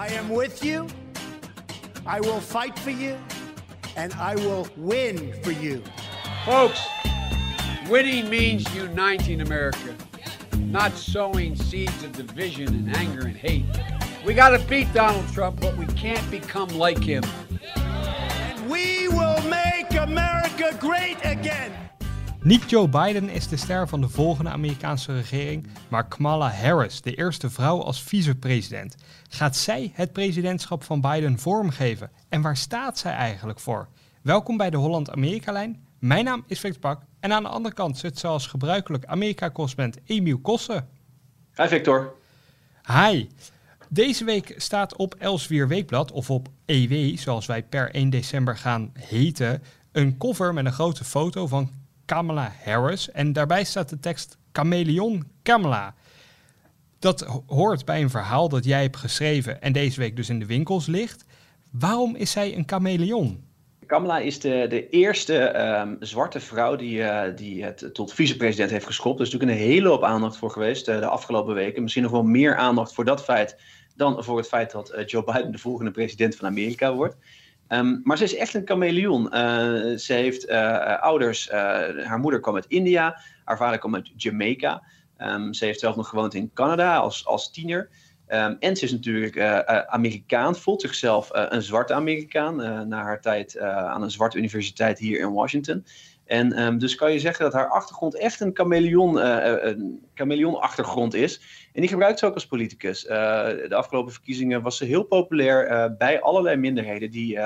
I am with you. I will fight for you. And I will win for you. Folks, winning means uniting America, not sowing seeds of division and anger and hate. We got to beat Donald Trump, but we can't become like him. And we will make America great again. Niet Joe Biden is de ster van de volgende Amerikaanse regering, maar Kamala Harris, de eerste vrouw als vicepresident. Gaat zij het presidentschap van Biden vormgeven? En waar staat zij eigenlijk voor? Welkom bij de Holland-Amerika-lijn. Mijn naam is Victor Pak en aan de andere kant zit zoals gebruikelijk Amerika-correspondent Emiel Kossen. Hi Victor. Hi. Deze week staat op Elswier Weekblad, of op EW, zoals wij per 1 december gaan heten, een cover met een grote foto van Kamala Harris. En daarbij staat de tekst Chameleon Kamala. Dat hoort bij een verhaal dat jij hebt geschreven en deze week dus in de winkels ligt. Waarom is zij een chameleon? Kamala is de, de eerste ehm, zwarte vrouw die, uh, die het tot vicepresident heeft geschopt. Er is natuurlijk een hele hoop aandacht voor geweest uh, de afgelopen weken. Misschien nog wel meer aandacht voor dat feit dan voor het feit dat uh, Joe Biden de volgende president van Amerika wordt. Um, maar ze is echt een chameleon. ze heeft ouders, haar moeder kwam uit India, haar vader kwam uit Jamaica. Um, ze heeft zelf nog gewoond in Canada als, als tiener. Um, en ze is natuurlijk Amerikaan, voelt zichzelf een zwarte Amerikaan na haar tijd aan een zwarte universiteit hier in Washington. En um, dus kan je zeggen dat haar achtergrond echt een chameleon, een chameleon-achtergrond is. En die gebruikt ze ook als politicus. de afgelopen verkiezingen was ze heel populair bij allerlei minderheden die,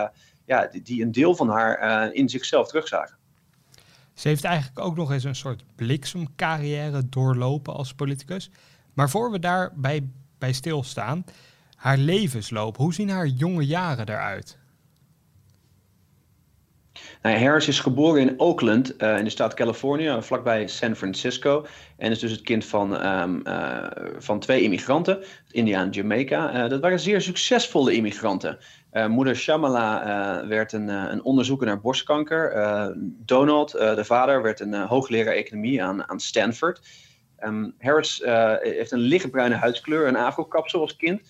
ja, die, die, een deel van haar in zichzelf terugzagen. Ze heeft eigenlijk ook nog eens een soort bliksemcarrière doorlopen als politicus. Maar voor we daarbij bij stilstaan, haar levensloop, hoe zien haar jonge jaren eruit? Nou, Harris is geboren in Oakland uh, in de staat Californië, vlakbij San Francisco. En is dus het kind van, um, uh, van twee immigranten, India en Jamaica. Dat waren zeer succesvolle immigranten. moeder Shamala werd een, een, onderzoeker naar borstkanker. Donald, de vader, werd een hoogleraar economie aan, aan Stanford. Um, Harris heeft een lichtbruine huidskleur, een afro-kapsel als kind.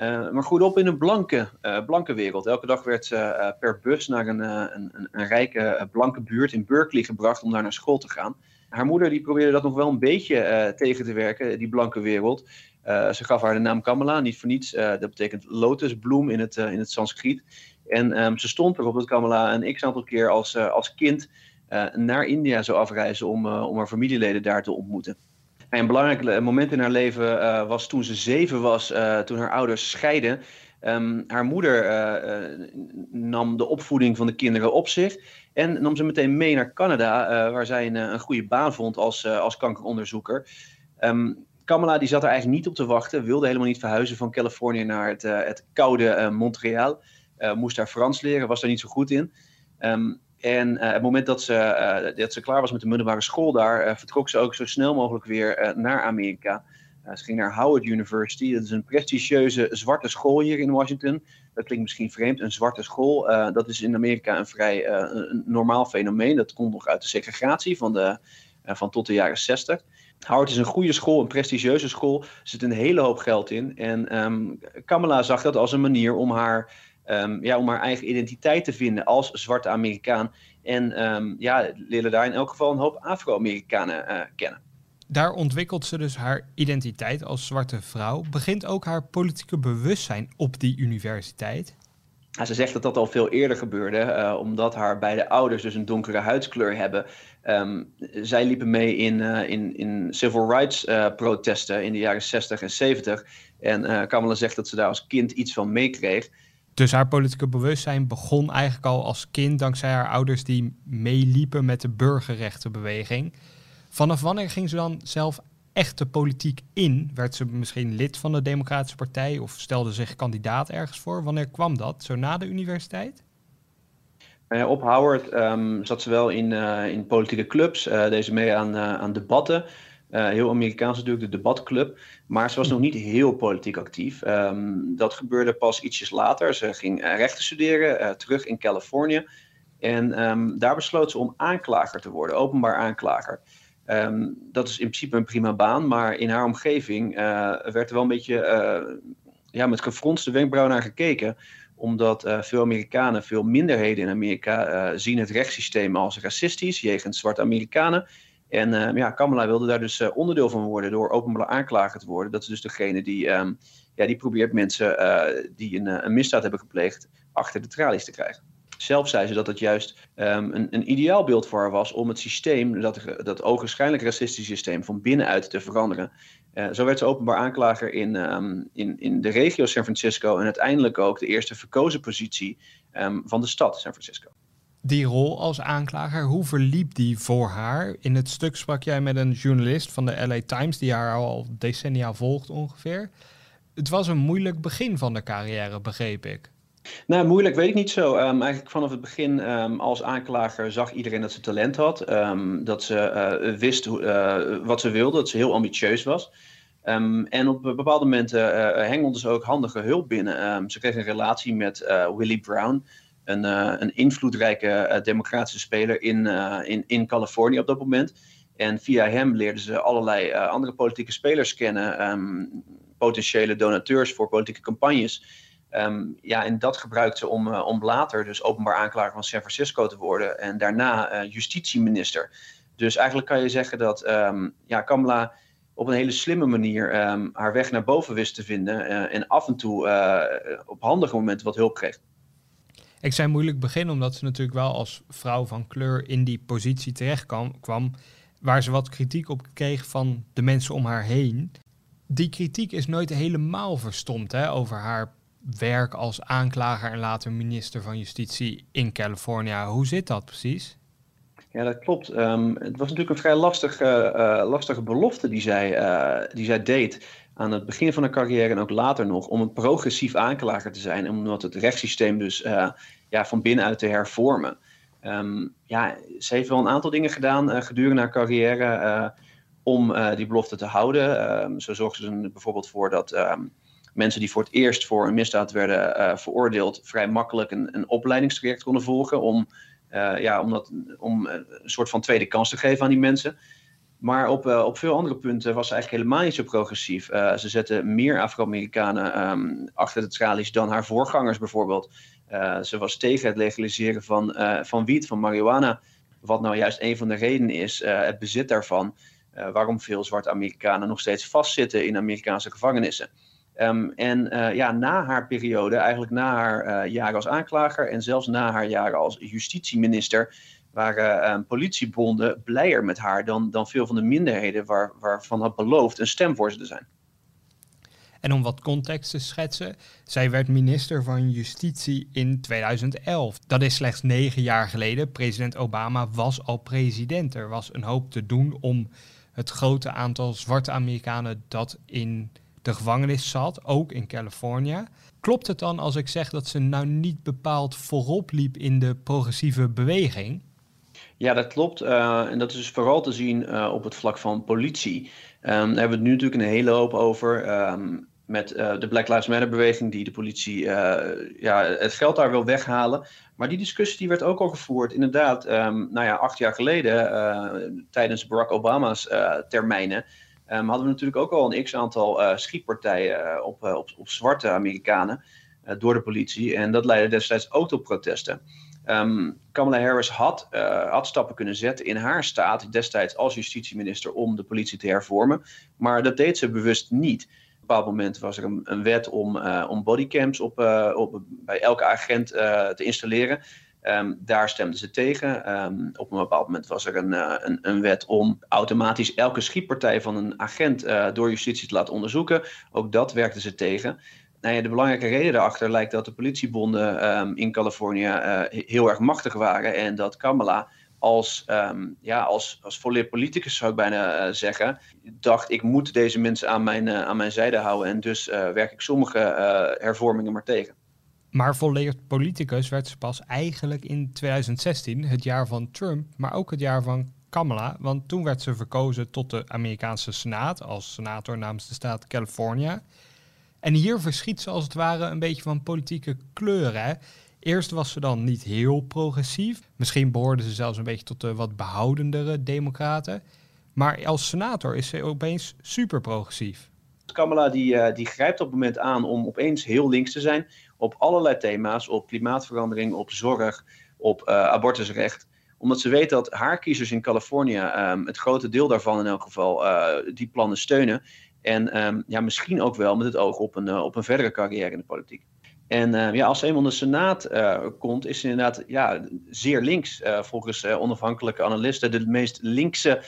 Uh, maar goed op in een blanke, uh, blanke wereld. Elke dag werd ze uh, per bus naar een, een, een, rijke blanke buurt in Berkeley gebracht om daar naar school te gaan. Haar moeder die probeerde dat nog wel een beetje tegen te werken, die blanke wereld. ze gaf haar de naam Kamala, niet voor niets. dat betekent lotusbloem in het, in het Sanskriet. En um, ze stond erop dat Kamala een x-aantal keer als, als kind naar India zou afreizen om, om haar familieleden daar te ontmoeten. Een belangrijk moment in haar leven uh, was toen ze zeven was, uh, toen haar ouders scheiden. Um, haar moeder uh, nam de opvoeding van de kinderen op zich en nam ze meteen mee naar Canada, waar zij een, een, goede baan vond als, als kankeronderzoeker. Um, Kamala die zat er eigenlijk niet op te wachten, wilde helemaal niet verhuizen van Californië naar het, het koude Montreal. moest daar Frans leren, was daar niet zo goed in. Um, en uh, het moment dat ze, uh, dat ze klaar was met de middelbare school daar, uh, vertrok ze ook zo snel mogelijk weer naar Amerika. ze ging naar Howard University. Dat is een prestigieuze zwarte school hier in Washington. Dat klinkt misschien vreemd, een zwarte school. dat is in Amerika een vrij een normaal fenomeen. Dat komt nog uit de segregatie van, de, van tot de jaren 60. Howard is een goede school, een prestigieuze school. Er zit een hele hoop geld in. En um, Kamala zag dat als een manier om haar Um, ja, om haar eigen identiteit te vinden als zwarte Amerikaan. En um, ja, leren daar in elk geval een hoop Afro-Amerikanen uh, kennen. Daar ontwikkelt ze dus haar identiteit als zwarte vrouw. Begint ook haar politieke bewustzijn op die universiteit? Ze zegt dat dat al veel eerder gebeurde, uh, omdat haar beide ouders dus een donkere huidskleur hebben. Um, zij liepen mee in, uh, in, in civil rights protesten in de jaren 60 en 70. En Kamala zegt dat ze daar als kind iets van meekreeg. Dus haar politieke bewustzijn begon eigenlijk al als kind dankzij haar ouders die meeliepen met de burgerrechtenbeweging. Vanaf wanneer ging ze dan zelf echt de politiek in? Werd ze misschien lid van de Democratische Partij of stelde zich kandidaat ergens voor? Wanneer kwam dat? Zo na de universiteit? Uh, op Howard um, zat ze wel in, uh, in politieke clubs, uh, deed ze mee aan, aan debatten. Uh, heel Amerikaans natuurlijk, de debatclub. Maar ze was nog niet heel politiek actief. Um, dat gebeurde pas ietsjes later. Ze ging rechten studeren, uh, terug in Californië. En um, daar besloot ze om aanklager te worden, openbaar aanklager. Um, dat is in principe een prima baan, maar in haar omgeving werd er wel een beetje ja, met gefronste wenkbrauwen naar gekeken omdat veel Amerikanen, veel minderheden in Amerika, zien het rechtssysteem als racistisch jegens zwarte Amerikanen. En uh, ja, Kamala wilde daar dus onderdeel van worden door openbaar aanklager te worden. Dat is dus degene die, um, ja, die probeert mensen die een, een, misdaad hebben gepleegd achter de tralies te krijgen. Zelf zei ze dat het juist um, een, een ideaal beeld voor haar was om het systeem, dat, dat ogenschijnlijk racistische systeem, van binnenuit te veranderen. Zo werd ze openbaar aanklager in, in, in de regio San Francisco en uiteindelijk ook de eerste verkozen positie van de stad San Francisco. Die rol als aanklager, hoe verliep die voor haar? In het stuk sprak jij met een journalist van de LA Times die haar al decennia volgt ongeveer. Het was een moeilijk begin van de carrière, begreep ik. Nou, moeilijk weet ik niet zo. Um, eigenlijk vanaf het begin um, als aanklager zag iedereen dat ze talent had. Um, dat ze uh, wist uh, wat ze wilde, dat ze heel ambitieus was. en op bepaalde momenten uh, hengelde ze ook handige hulp binnen. ze kreeg een relatie met Willie Brown, een, een invloedrijke democratische speler in, in, in Californië op dat moment. En via hem leerden ze allerlei andere politieke spelers kennen, potentiële donateurs voor politieke campagnes. Um, ja, en dat gebruikt ze om, om later dus openbaar aanklager van San Francisco te worden en daarna uh, justitieminister. Dus eigenlijk kan je zeggen dat um, ja, Kamala op een hele slimme manier haar weg naar boven wist te vinden en af en toe op handige momenten wat hulp kreeg. Ik zei moeilijk begin omdat ze natuurlijk wel als vrouw van kleur in die positie terecht kwam, waar ze wat kritiek op kreeg van de mensen om haar heen. Die kritiek is nooit helemaal verstomd hè, over haar werk als aanklager en later minister van Justitie in Californië. Hoe zit dat precies? Ja, dat klopt. Um, het was natuurlijk een vrij lastige, uh, lastige belofte die zij, uh, die zij deed aan het begin van haar carrière en ook later nog, om een progressief aanklager te zijn, omdat het rechtssysteem dus uh, ja, van binnenuit te hervormen. Um, ja, ze heeft wel een aantal dingen gedaan gedurende haar carrière om die belofte te houden. Um, zo zorgde ze er bijvoorbeeld voor dat mensen die voor het eerst voor een misdaad werden veroordeeld, vrij makkelijk een, een opleidingstraject konden volgen. Om, ja, om, dat, om een soort van tweede kans te geven aan die mensen. Maar op, uh, op veel andere punten was ze eigenlijk helemaal niet zo progressief. ze zetten meer Afro-Amerikanen um, achter de tralies dan haar voorgangers bijvoorbeeld. ze was tegen het legaliseren van, van wiet, van marihuana. Wat nou juist een van de redenen is, het bezit daarvan. waarom veel zwarte Amerikanen nog steeds vastzitten in Amerikaanse gevangenissen. Um, en ja, na haar periode, eigenlijk na haar jaren als aanklager en zelfs na haar jaren als justitieminister, waren uh, politiebonden blijer met haar dan, dan veel van de minderheden waar, waarvan had beloofd een stem voor ze te zijn. En om wat context te schetsen, zij werd minister van Justitie in 2011. Dat is slechts negen jaar geleden. President Obama was al president. Er was een hoop te doen om het grote aantal zwarte Amerikanen dat in de gevangenis zat, ook in Californië. Klopt het dan als ik zeg dat ze nou niet bepaald voorop liep in de progressieve beweging? Ja, dat klopt. Uh, en dat is dus vooral te zien uh, op het vlak van politie. Um, daar hebben we het nu natuurlijk een hele hoop over. Um, met uh, de Black Lives Matter beweging die de politie ja, het geld daar wil weghalen. Maar die discussie die werd ook al gevoerd, inderdaad, um, nou ja, acht jaar geleden, tijdens Barack Obama's termijnen. Hadden we natuurlijk ook al een x-aantal schietpartijen op, op, op, zwarte Amerikanen door de politie. En dat leidde destijds ook tot protesten. Um, Kamala Harris had, had stappen kunnen zetten in haar staat, destijds als justitieminister, om de politie te hervormen. Maar dat deed ze bewust niet. Op een bepaald moment was er een, een wet om, om bodycams op, op, bij elke agent te installeren. Um, daar stemden ze tegen. Um, op een bepaald moment was er een, een, wet om automatisch elke schietpartij van een agent door justitie te laten onderzoeken. Ook dat werkten ze tegen. Nou ja, de belangrijke reden daarachter lijkt dat de politiebonden um, in Californië uh, heel erg machtig waren. En dat Kamala als, ja, als, als volledig politicus, zou ik bijna zeggen, dacht: ik moet deze mensen aan mijn, aan mijn zijde houden. En dus werk ik sommige hervormingen maar tegen. Maar volleerd politicus werd ze pas eigenlijk in 2016, het jaar van Trump, maar ook het jaar van Kamala. Want toen werd ze verkozen tot de Amerikaanse Senaat als senator namens de staat Californië. En hier verschiet ze als het ware een beetje van politieke kleuren. Eerst was ze dan niet heel progressief. Misschien behoorde ze zelfs een beetje tot de wat behoudendere democraten. Maar als senator is ze opeens super progressief. Kamala die, die grijpt op het moment aan om opeens heel links te zijn op allerlei thema's, op klimaatverandering, op zorg, op abortusrecht omdat ze weet dat haar kiezers in Californië, um, het grote deel daarvan in elk geval, die plannen steunen. En um, ja, misschien ook wel met het oog op een, op een verdere carrière in de politiek. En uh, ja, als ze eenmaal in de Senaat uh, komt, is ze inderdaad ja, zeer links. Uh, volgens onafhankelijke analisten de meest linkse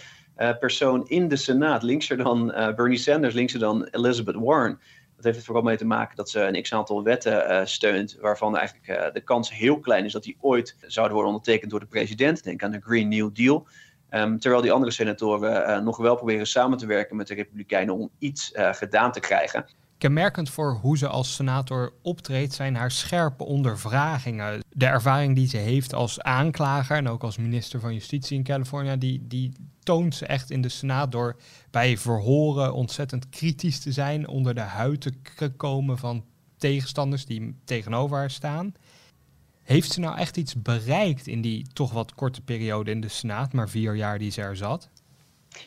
persoon in de Senaat. Linkser dan Bernie Sanders, linkser dan Elizabeth Warren. Dat heeft er vooral mee te maken dat ze een x-aantal wetten steunt, waarvan eigenlijk de kans heel klein is dat die ooit zouden worden ondertekend door de president. Denk aan de Green New Deal. Um, terwijl die andere senatoren nog wel proberen samen te werken met de Republikeinen om iets gedaan te krijgen. Kenmerkend voor hoe ze als senator optreedt zijn haar scherpe ondervragingen. De ervaring die ze heeft als aanklager en ook als minister van Justitie in Californië, die, die toont ze echt in de Senaat door bij verhoren ontzettend kritisch te zijn, onder de huid te komen van tegenstanders die tegenover haar staan. Heeft ze nou echt iets bereikt in die toch wat korte periode in de Senaat, maar vier jaar die ze er zat?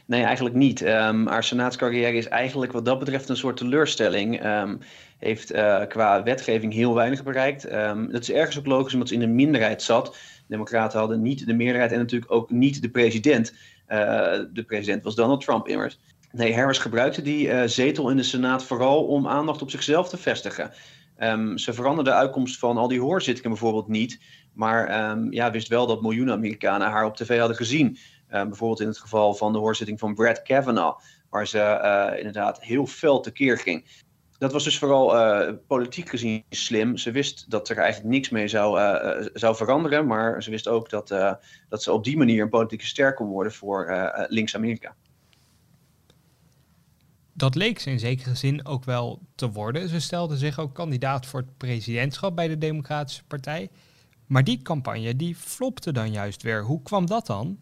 Nee, eigenlijk niet. Um, haar senaatscarrière is eigenlijk wat dat betreft een soort teleurstelling. Um, heeft uh, qua wetgeving heel weinig bereikt. Um, dat is ergens ook logisch omdat ze in de minderheid zat. De Democraten hadden niet de meerderheid en natuurlijk ook niet de president. Uh, de president was Donald Trump immers. Nee, Harris gebruikte die uh, zetel in de Senaat vooral om aandacht op zichzelf te vestigen. Um, ze veranderde de uitkomst van al die hoorzittingen bijvoorbeeld niet. Maar um, ja, wist wel dat miljoenen Amerikanen haar op tv hadden gezien. Uh, bijvoorbeeld in het geval van de hoorzitting van Brad Kavanaugh, waar ze uh, inderdaad heel fel tekeer ging. Dat was dus vooral uh, politiek gezien slim. Ze wist dat er eigenlijk niks mee zou, zou veranderen, maar ze wist ook dat, dat ze op die manier een politieke ster kon worden voor links-Amerika. Dat leek ze in zekere zin ook wel te worden. Ze stelde zich ook kandidaat voor het presidentschap bij de Democratische Partij. Maar die campagne die flopte dan juist weer. Hoe kwam dat dan?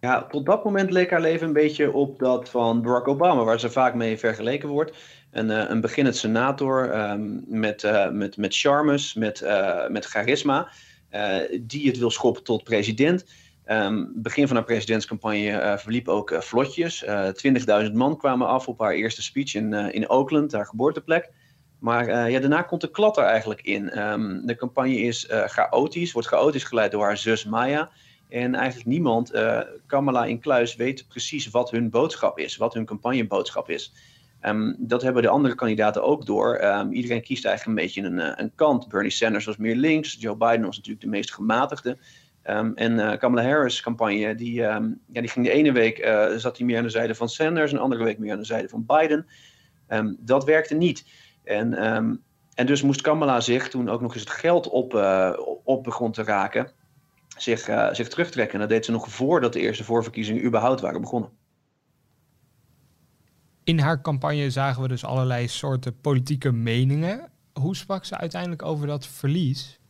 Ja, tot dat moment leek haar leven een beetje op dat van Barack Obama, waar ze vaak mee vergeleken wordt. Een, uh, een beginnend senator um, met, uh, met, met charmes, met, uh, met charisma, die het wil schoppen tot president. Um, begin van haar presidentscampagne verliep ook vlotjes. 20.000 man kwamen af op haar eerste speech in, in Oakland, haar geboorteplek. Maar ja, daarna komt de klad er eigenlijk in. Um, de campagne is chaotisch, wordt chaotisch geleid door haar zus Maya. En eigenlijk niemand, Kamala in Kluis, weet precies wat hun boodschap is, wat hun campagneboodschap is. Um, dat hebben de andere kandidaten ook door. Iedereen kiest eigenlijk een beetje een, eh, een, kant. Bernie Sanders was meer links, Joe Biden was natuurlijk de meest gematigde. Um, en uh, Kamala Harris' campagne, die, ja, die ging de ene week uh, zat hij meer aan de zijde van Sanders, en de andere week meer aan de zijde van Biden. dat werkte niet. En, en dus moest Kamala zich, toen ook nog eens het geld op, op begon te raken, zich, zich terugtrekken. En dat deed ze nog voordat de eerste voorverkiezingen überhaupt waren begonnen. In haar campagne zagen we dus allerlei soorten politieke meningen. Hoe sprak ze uiteindelijk over dat verlies?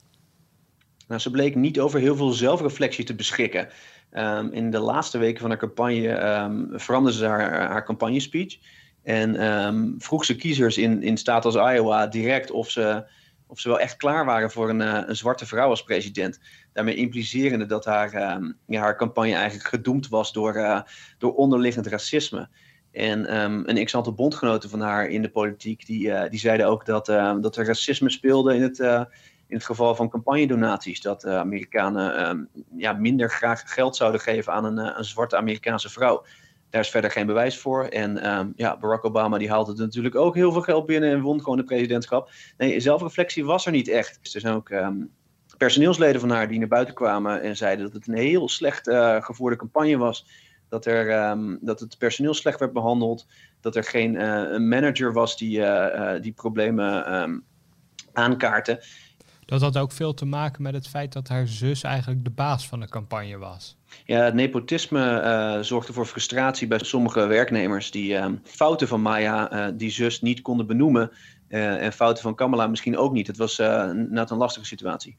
Nou, ze bleek niet over heel veel zelfreflectie te beschikken. Um, in de laatste weken van haar campagne um, veranderde ze haar, haar campagnespeech. En um, vroeg ze kiezers in, in staten als Iowa direct of ze of ze wel echt klaar waren voor een, uh, een zwarte vrouw als president. Daarmee implicerende dat haar, haar campagne eigenlijk gedoemd was door, uh, door onderliggend racisme. En een x-aantal bondgenoten van haar in de politiek, die, die zeiden ook dat, dat er racisme speelde in het, in het geval van campagnedonaties. Dat Amerikanen um, ja, minder graag geld zouden geven aan een, een zwarte Amerikaanse vrouw. Daar is verder geen bewijs voor. En um, ja, Barack Obama die haalde natuurlijk ook heel veel geld binnen en won gewoon de presidentschap. Nee, zelfreflectie was er niet echt. Er zijn ook um, personeelsleden van haar die naar buiten kwamen en zeiden dat het een heel slecht uh, gevoerde campagne was. Dat, er, dat het personeel slecht werd behandeld. Dat er geen een manager was die, die problemen aankaarten. Dat had ook veel te maken met het feit dat haar zus eigenlijk de baas van de campagne was. Ja, het nepotisme uh, zorgde voor frustratie bij sommige werknemers die uh, fouten van Maya, uh, die zus, niet konden benoemen. en fouten van Kamala misschien ook niet. Het was net een lastige situatie.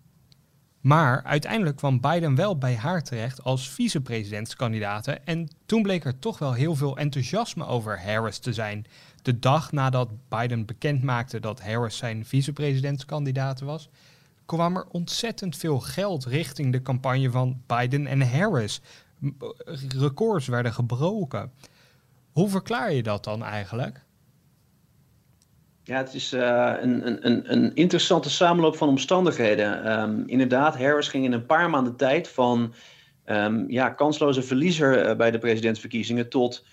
Maar uiteindelijk kwam Biden wel bij haar terecht als vicepresidentskandidaat. En toen bleek er toch wel heel veel enthousiasme over Harris te zijn. De dag nadat Biden bekend maakte dat Harris zijn vicepresidentskandidaat was, kwam er ontzettend veel geld richting de campagne van Biden en Harris. Records werden gebroken. Hoe verklaar je dat dan eigenlijk? Ja, het is uh, een, een, een interessante samenloop van omstandigheden. Um, inderdaad, Harris ging in een paar maanden tijd van um, ja, kansloze verliezer uh, bij de presidentsverkiezingen tot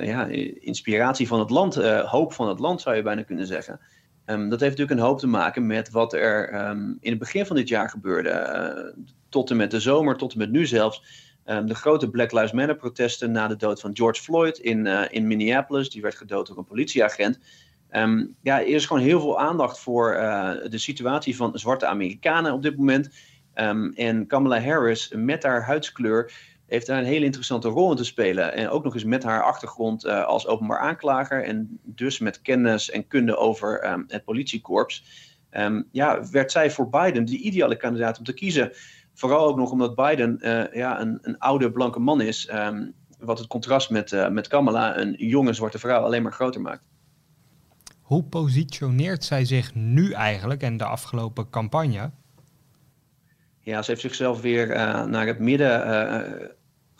ja, inspiratie van het land, hoop van het land zou je bijna kunnen zeggen. Um, dat heeft natuurlijk een hoop te maken met wat er in het begin van dit jaar gebeurde. tot en met de zomer, tot en met nu zelfs. de grote Black Lives Matter protesten na de dood van George Floyd in, in Minneapolis. Die werd gedood door een politieagent. Ja, er is gewoon heel veel aandacht voor uh, de situatie van zwarte Amerikanen op dit moment. En Kamala Harris, met haar huidskleur, heeft daar een hele interessante rol in te spelen. En ook nog eens met haar achtergrond uh, als openbaar aanklager. En dus met kennis en kunde over um, het politiekorps. ja, werd zij voor Biden de ideale kandidaat om te kiezen. Vooral ook nog omdat Biden uh, ja, een, een oude blanke man is. wat het contrast met, met Kamala, een jonge zwarte vrouw, alleen maar groter maakt. Hoe positioneert zij zich nu eigenlijk en de afgelopen campagne? Ja, ze heeft zichzelf weer uh, naar het midden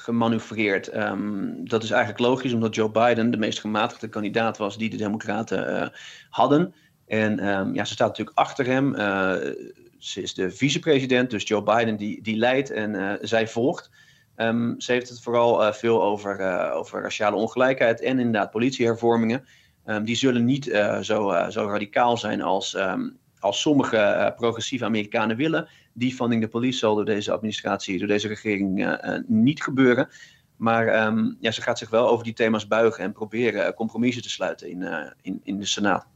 gemanoeuvreerd. Um, dat is eigenlijk logisch, omdat Joe Biden de meest gematigde kandidaat was die de Democraten uh, hadden. En um, ja, ze staat natuurlijk achter hem. ze is de vicepresident, dus Joe Biden die, die leidt en zij volgt. Um, ze heeft het vooral veel over, over raciale ongelijkheid en inderdaad politiehervormingen. Die zullen niet zo, zo radicaal zijn als, als sommige progressieve Amerikanen willen. Defunding the police zal door deze administratie, door deze regering niet gebeuren. Maar um, ja, ze gaat zich wel over die thema's buigen en proberen compromissen te sluiten in, in, in de Senaat.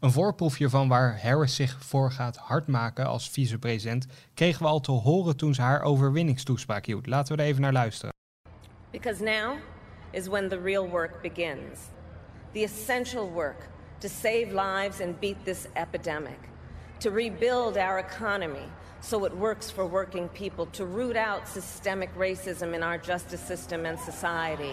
Een voorproefje van waar Harris zich voor gaat hardmaken als vicepresident kregen we al te horen toen ze haar overwinningstoespraak hield. Laten we er even naar luisteren. Because now is when the real work begins. the essential work to save lives and beat this epidemic, to rebuild our economy so it works for working people, to root out systemic racism in our justice system and society.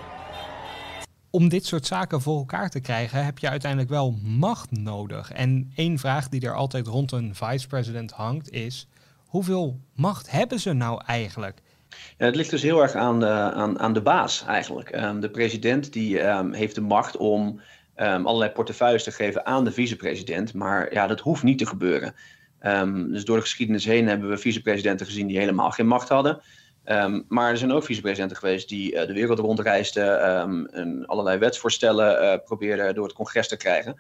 Om dit soort zaken voor elkaar te krijgen heb je uiteindelijk wel macht nodig. En één vraag die er altijd rond een vice-president hangt is: hoeveel macht hebben ze nou eigenlijk? Ja, het ligt dus heel erg aan de, aan, aan de baas eigenlijk. Um, de president die um, heeft de macht om um, allerlei portefeuilles te geven aan de vicepresident. Maar ja, dat hoeft niet te gebeuren. dus door de geschiedenis heen hebben we vicepresidenten gezien die helemaal geen macht hadden. maar er zijn ook vicepresidenten geweest die uh, de wereld rondreisden en allerlei wetsvoorstellen uh, probeerden door het congres te krijgen.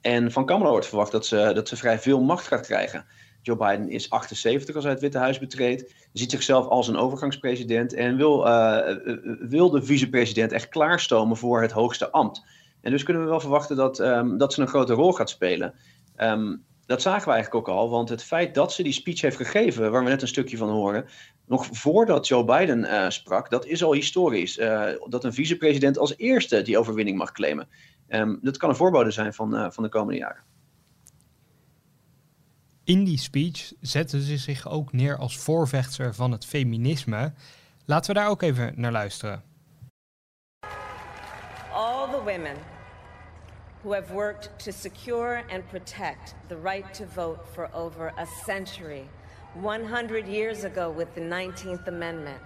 en van Kamala wordt verwacht dat ze, dat ze vrij veel macht gaat krijgen. Joe Biden is 78 als hij het Witte Huis betreedt. Ziet zichzelf als een overgangspresident en wil, uh, wil de vicepresident echt klaarstomen voor het hoogste ambt. En dus kunnen we wel verwachten dat, um, dat ze een grote rol gaat spelen. Um, dat zagen we eigenlijk ook al, want het feit dat ze die speech heeft gegeven, waar we net een stukje van horen, nog voordat Joe Biden uh, sprak, dat is al historisch. Dat een vicepresident als eerste die overwinning mag claimen. Um, dat kan een voorbode zijn van, van de komende jaren. In die speech zetten ze zich ook neer als voorvechter van het feminisme. Laten we daar ook even naar luisteren. All the women who have worked to secure and protect the right to vote for over a century, 100 years ago with the 19th Amendment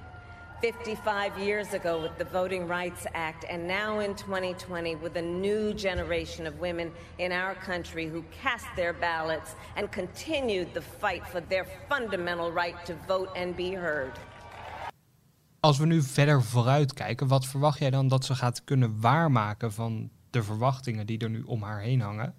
55 years ago with the Voting Rights Act, and now in 2020 with a new generation of women in our country who cast their ballots and continued the fight for their fundamental right to vote and be heard. Als we nu verder vooruit kijken, wat verwacht jij dan dat ze gaat kunnen waarmaken van de verwachtingen die er nu om haar heen hangen?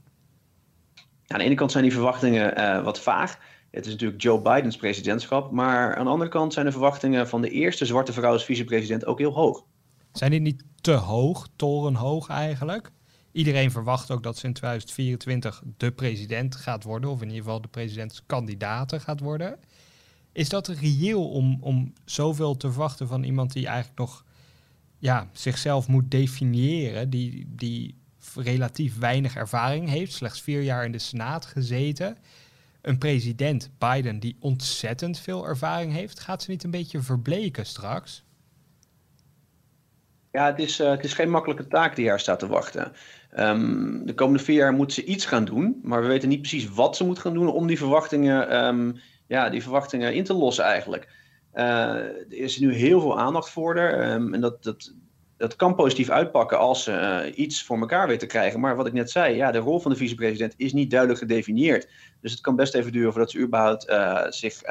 Aan de ene kant zijn die verwachtingen uh, wat vaag. Het is natuurlijk Joe Bidens presidentschap. Maar aan de andere kant zijn de verwachtingen van de eerste zwarte vrouw als vicepresident ook heel hoog. Zijn die niet te hoog, torenhoog eigenlijk? Iedereen verwacht ook dat ze in 2024 de president gaat worden, of in ieder geval de presidentskandidaat gaat worden. Is dat reëel om, om zoveel te verwachten van iemand die eigenlijk nog ja, zichzelf moet definiëren, die, die relatief weinig ervaring heeft, slechts vier jaar in de Senaat gezeten? Een president, Biden, die ontzettend veel ervaring heeft, gaat ze niet een beetje verbleken straks? Ja, het is, uh, het is geen makkelijke taak die haar staat te wachten. Um, de komende vier jaar moet ze iets gaan doen, maar we weten niet precies wat ze moet gaan doen om die verwachtingen, um, ja, die verwachtingen in te lossen eigenlijk. Uh, er is nu heel veel aandacht voor haar um, en dat, dat dat kan positief uitpakken als ze iets voor elkaar weten te krijgen. Maar wat ik net zei, ja, de rol van de vicepresident is niet duidelijk gedefinieerd. Dus het kan best even duren voordat ze überhaupt zich,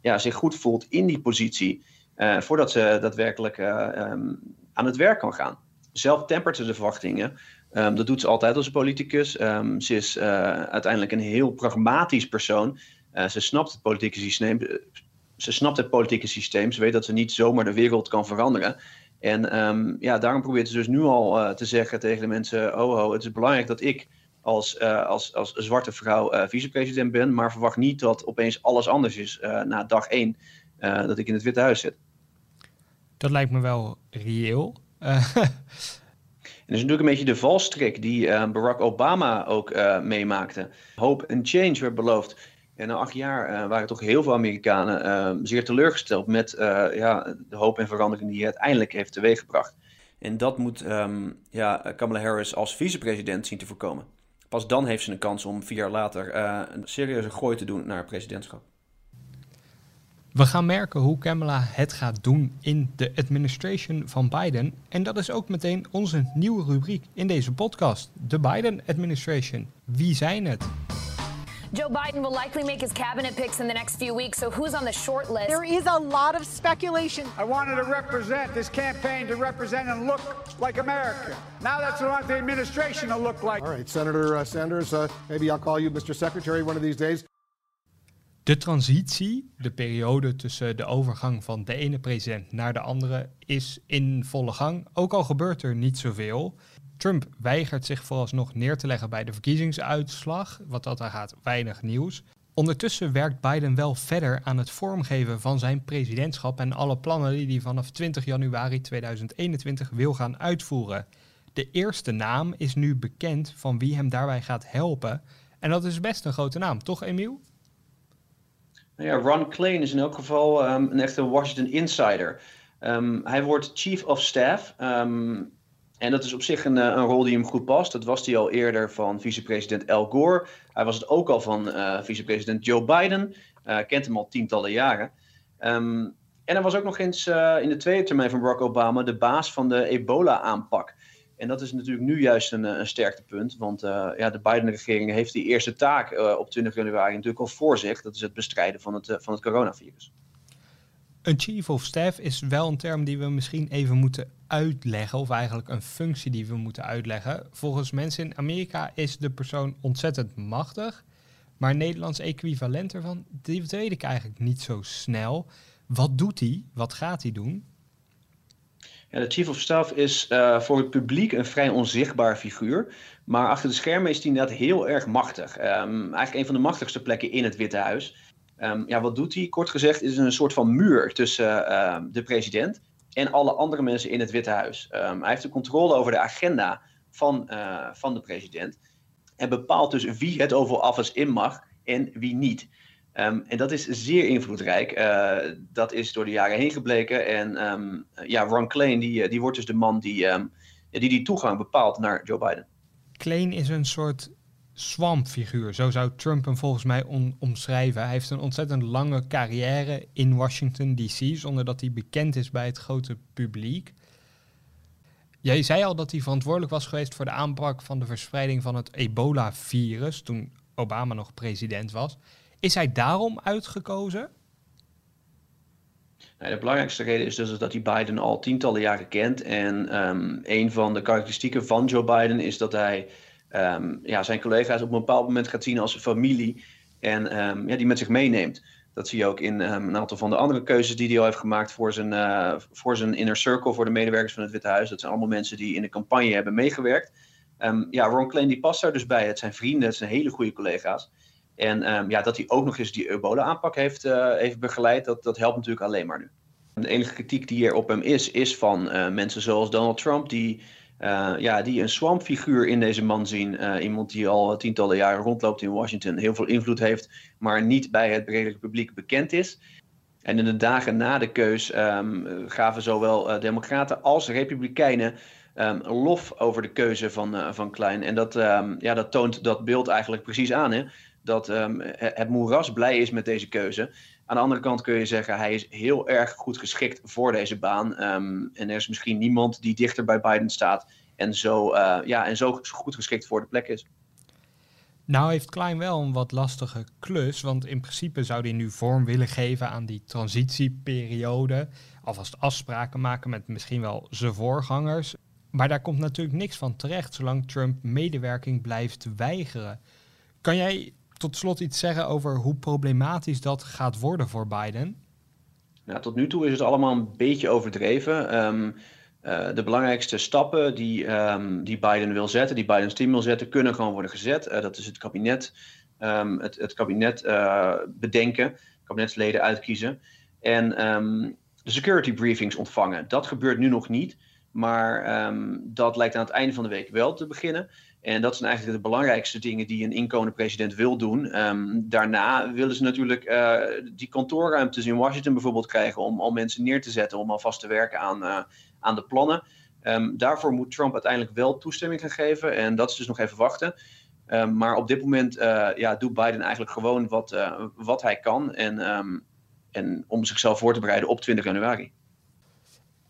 ja, zich goed voelt in die positie. voordat ze daadwerkelijk ehm, aan het werk kan gaan. Zelf tempert ze de verwachtingen. Ehm, dat doet ze altijd als politicus. Um, ze is uiteindelijk een heel pragmatisch persoon. ze snapt het politieke systeem ze snapt het politieke systeem. Ze weet dat ze niet zomaar de wereld kan veranderen. En ehm, ja, daarom probeert ze dus nu al uh, te zeggen tegen de mensen: oh, oh, het is belangrijk dat ik als, uh, als, als zwarte vrouw uh, vicepresident ben, maar verwacht niet dat opeens alles anders is na dag één dat ik in het Witte Huis zit. Dat lijkt me wel reëel. en dat is natuurlijk een beetje de valstrik die Barack Obama ook meemaakte. Hope and change werd beloofd. En na acht jaar uh, waren toch heel veel Amerikanen uh, zeer teleurgesteld met uh, ja, de hoop en verandering die hij uiteindelijk heeft teweeggebracht. En dat moet um, ja, Kamala Harris als vicepresident zien te voorkomen. Pas dan heeft ze een kans om vier jaar later een serieuze gooi te doen naar het presidentschap. We gaan merken hoe Kamala het gaat doen in de administration van Biden. En dat is ook meteen onze nieuwe rubriek in deze podcast: de Biden administration. Wie zijn het? Joe Biden will likely make his cabinet picks in the next few weeks. So who's on the short list? There is a lot of speculation. I wanted to represent this campaign to represent and look like America. Now that's what I want the administration to look like. All right, Senator uh, Sanders, uh, maybe I'll call you Mr. Secretary one of these days. De transitie, de periode tussen de overgang van de ene president naar de andere, is in volle gang. Ook al gebeurt er niet zoveel. Trump weigert zich vooralsnog neer te leggen bij de verkiezingsuitslag. Wat dat er gaat, weinig nieuws. Ondertussen werkt Biden wel verder aan het vormgeven van zijn presidentschap en alle plannen die hij vanaf 20 januari 2021 wil gaan uitvoeren. De eerste naam is nu bekend van wie hem daarbij gaat helpen. En dat is best een grote naam, toch Emiel? Nou ja, Ron Klain is in elk geval um, een echte Washington insider. Um, hij wordt chief of staff. Um, en dat is op zich een, eh, een rol die hem goed past. Dat was hij al eerder van vicepresident Al Gore. Hij was het ook al van uh, vicepresident Joe Biden. Uh, kent hem al tientallen jaren. Um, en hij was ook nog eens in de tweede termijn van Barack Obama de baas van de ebola-aanpak. En dat is natuurlijk nu juist een, een sterktepunt. Want ja, de Biden-regering heeft die eerste taak op 20 januari natuurlijk al voor zich. Dat is het bestrijden van het, van het coronavirus. Een chief of staff is wel een term die we misschien even moeten uitleggen, of eigenlijk een functie die we moeten uitleggen. Volgens mensen in Amerika is de persoon ontzettend machtig, maar Nederlands equivalent ervan, die weet ik eigenlijk niet zo snel. Wat doet hij? Wat gaat hij doen? Ja, de chief of staff is uh, voor het publiek een vrij onzichtbaar figuur. Maar achter de schermen is hij inderdaad heel erg machtig. Um, eigenlijk een van de machtigste plekken in het Witte Huis. Um, ja, wat doet hij? Kort gezegd is een soort van muur tussen uh, de president en alle andere mensen in het Witte Huis. Um, hij heeft de controle over de agenda van, uh, van de president en bepaalt dus wie het Oval Office in mag en wie niet. En dat is zeer invloedrijk. Uh, dat is door de jaren heen gebleken. En ja, Ron Klain die, die wordt dus de man die, die die toegang bepaalt naar Joe Biden. Klain is een soort swampfiguur. Zo zou Trump hem volgens mij omschrijven. Hij heeft een ontzettend lange carrière in Washington DC, zonder dat hij bekend is bij het grote publiek. Jij zei al dat hij verantwoordelijk was geweest voor de aanpak van de verspreiding van het ebola-virus toen Obama nog president was. Is hij daarom uitgekozen? de belangrijkste reden is dus dat hij Biden al tientallen jaren kent. En um, een van de karakteristieken van Joe Biden is dat hij um, ja, zijn collega's op een bepaald moment gaat zien als familie. En um, ja, die met zich meeneemt. Dat zie je ook in um, een aantal van de andere keuzes die hij al heeft gemaakt voor zijn, uh, voor zijn inner circle, voor de medewerkers van het Witte Huis. Dat zijn allemaal mensen die in de campagne hebben meegewerkt. ja, Ron Klein die past daar dus bij. Het zijn vrienden, het zijn hele goede collega's. En ja, dat hij ook nog eens die ebola-aanpak heeft, uh, heeft begeleid, dat, dat helpt natuurlijk alleen maar nu. De enige kritiek die er op hem is, is van uh, mensen zoals Donald Trump, die uh, ja, die een swampfiguur in deze man zien. Uh, iemand die al tientallen jaren rondloopt in Washington, heel veel invloed heeft, maar niet bij het bredere publiek bekend is. En in de dagen na de keus um, gaven zowel uh, Democraten als Republikeinen um, lof over de keuze van, van Klein. En dat, um, ja, dat toont dat beeld eigenlijk precies aan. Hè? Dat het moeras blij is met deze keuze. Aan de andere kant kun je zeggen, hij is heel erg goed geschikt voor deze baan. Ehm, en er is misschien niemand die dichter bij Biden staat en zo, uh, ja, en zo goed geschikt voor de plek is. Nou heeft Klein wel een wat lastige klus, want in principe zou hij nu vorm willen geven aan die transitieperiode. Alvast afspraken maken met misschien wel zijn voorgangers. Maar daar komt natuurlijk niks van terecht zolang Trump medewerking blijft weigeren. Kan jij tot slot iets zeggen over hoe problematisch dat gaat worden voor Biden? Nou, tot nu toe is het allemaal een beetje overdreven. Um, uh, de belangrijkste stappen die, um, die Biden wil zetten, die Biden's team wil zetten, kunnen gewoon worden gezet. Uh, dat is het kabinet, um, het, het kabinet uh, bedenken, kabinetsleden uitkiezen en de security briefings ontvangen. Dat gebeurt nu nog niet, maar dat lijkt aan het einde van de week wel te beginnen. En dat zijn eigenlijk de belangrijkste dingen die een inkomende president wil doen. Um, daarna willen ze natuurlijk uh, die kantoorruimtes in Washington bijvoorbeeld krijgen om al mensen neer te zetten, om alvast te werken aan, uh, aan de plannen. Um, daarvoor moet Trump uiteindelijk wel toestemming gaan geven. En dat is dus nog even wachten. Um, maar op dit moment uh, ja, doet Biden eigenlijk gewoon wat, wat hij kan. En, en om zichzelf voor te bereiden op 20 januari.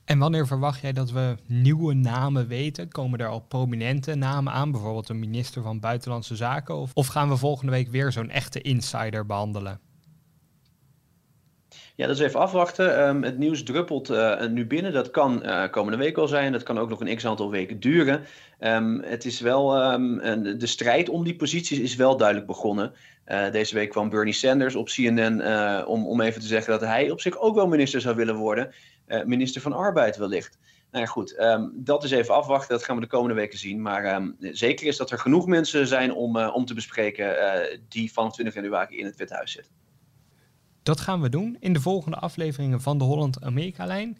En wanneer verwacht jij dat we nieuwe namen weten? Komen er al prominente namen aan, bijvoorbeeld een minister van Buitenlandse Zaken? Of, of gaan we volgende week weer zo'n echte insider behandelen? Ja, dat is even afwachten. Um, het nieuws druppelt uh, nu binnen. Dat kan uh, komende week al zijn. Dat kan ook nog een x aantal weken duren. Um, het is wel, een, de strijd om die posities is wel duidelijk begonnen. Uh, deze week kwam Bernie Sanders op CNN om, om even te zeggen dat hij op zich ook wel minister zou willen worden. minister van Arbeid wellicht. Nou ja, goed, dat is even afwachten. Dat gaan we de komende weken zien. Maar zeker is dat er genoeg mensen zijn om, om te bespreken die vanaf 20 januari in het Witte Huis zitten. Dat gaan we doen in de volgende afleveringen van de Holland-Amerika-lijn.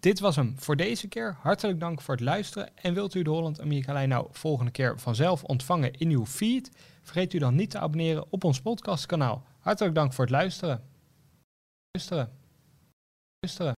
Dit was hem voor deze keer. Hartelijk dank voor het luisteren. En wilt u de Holland-Amerika-lijn nou volgende keer vanzelf ontvangen in uw feed? Vergeet u dan niet te abonneren op ons podcastkanaal. Hartelijk dank voor het luisteren. Luisteren. Luisteren.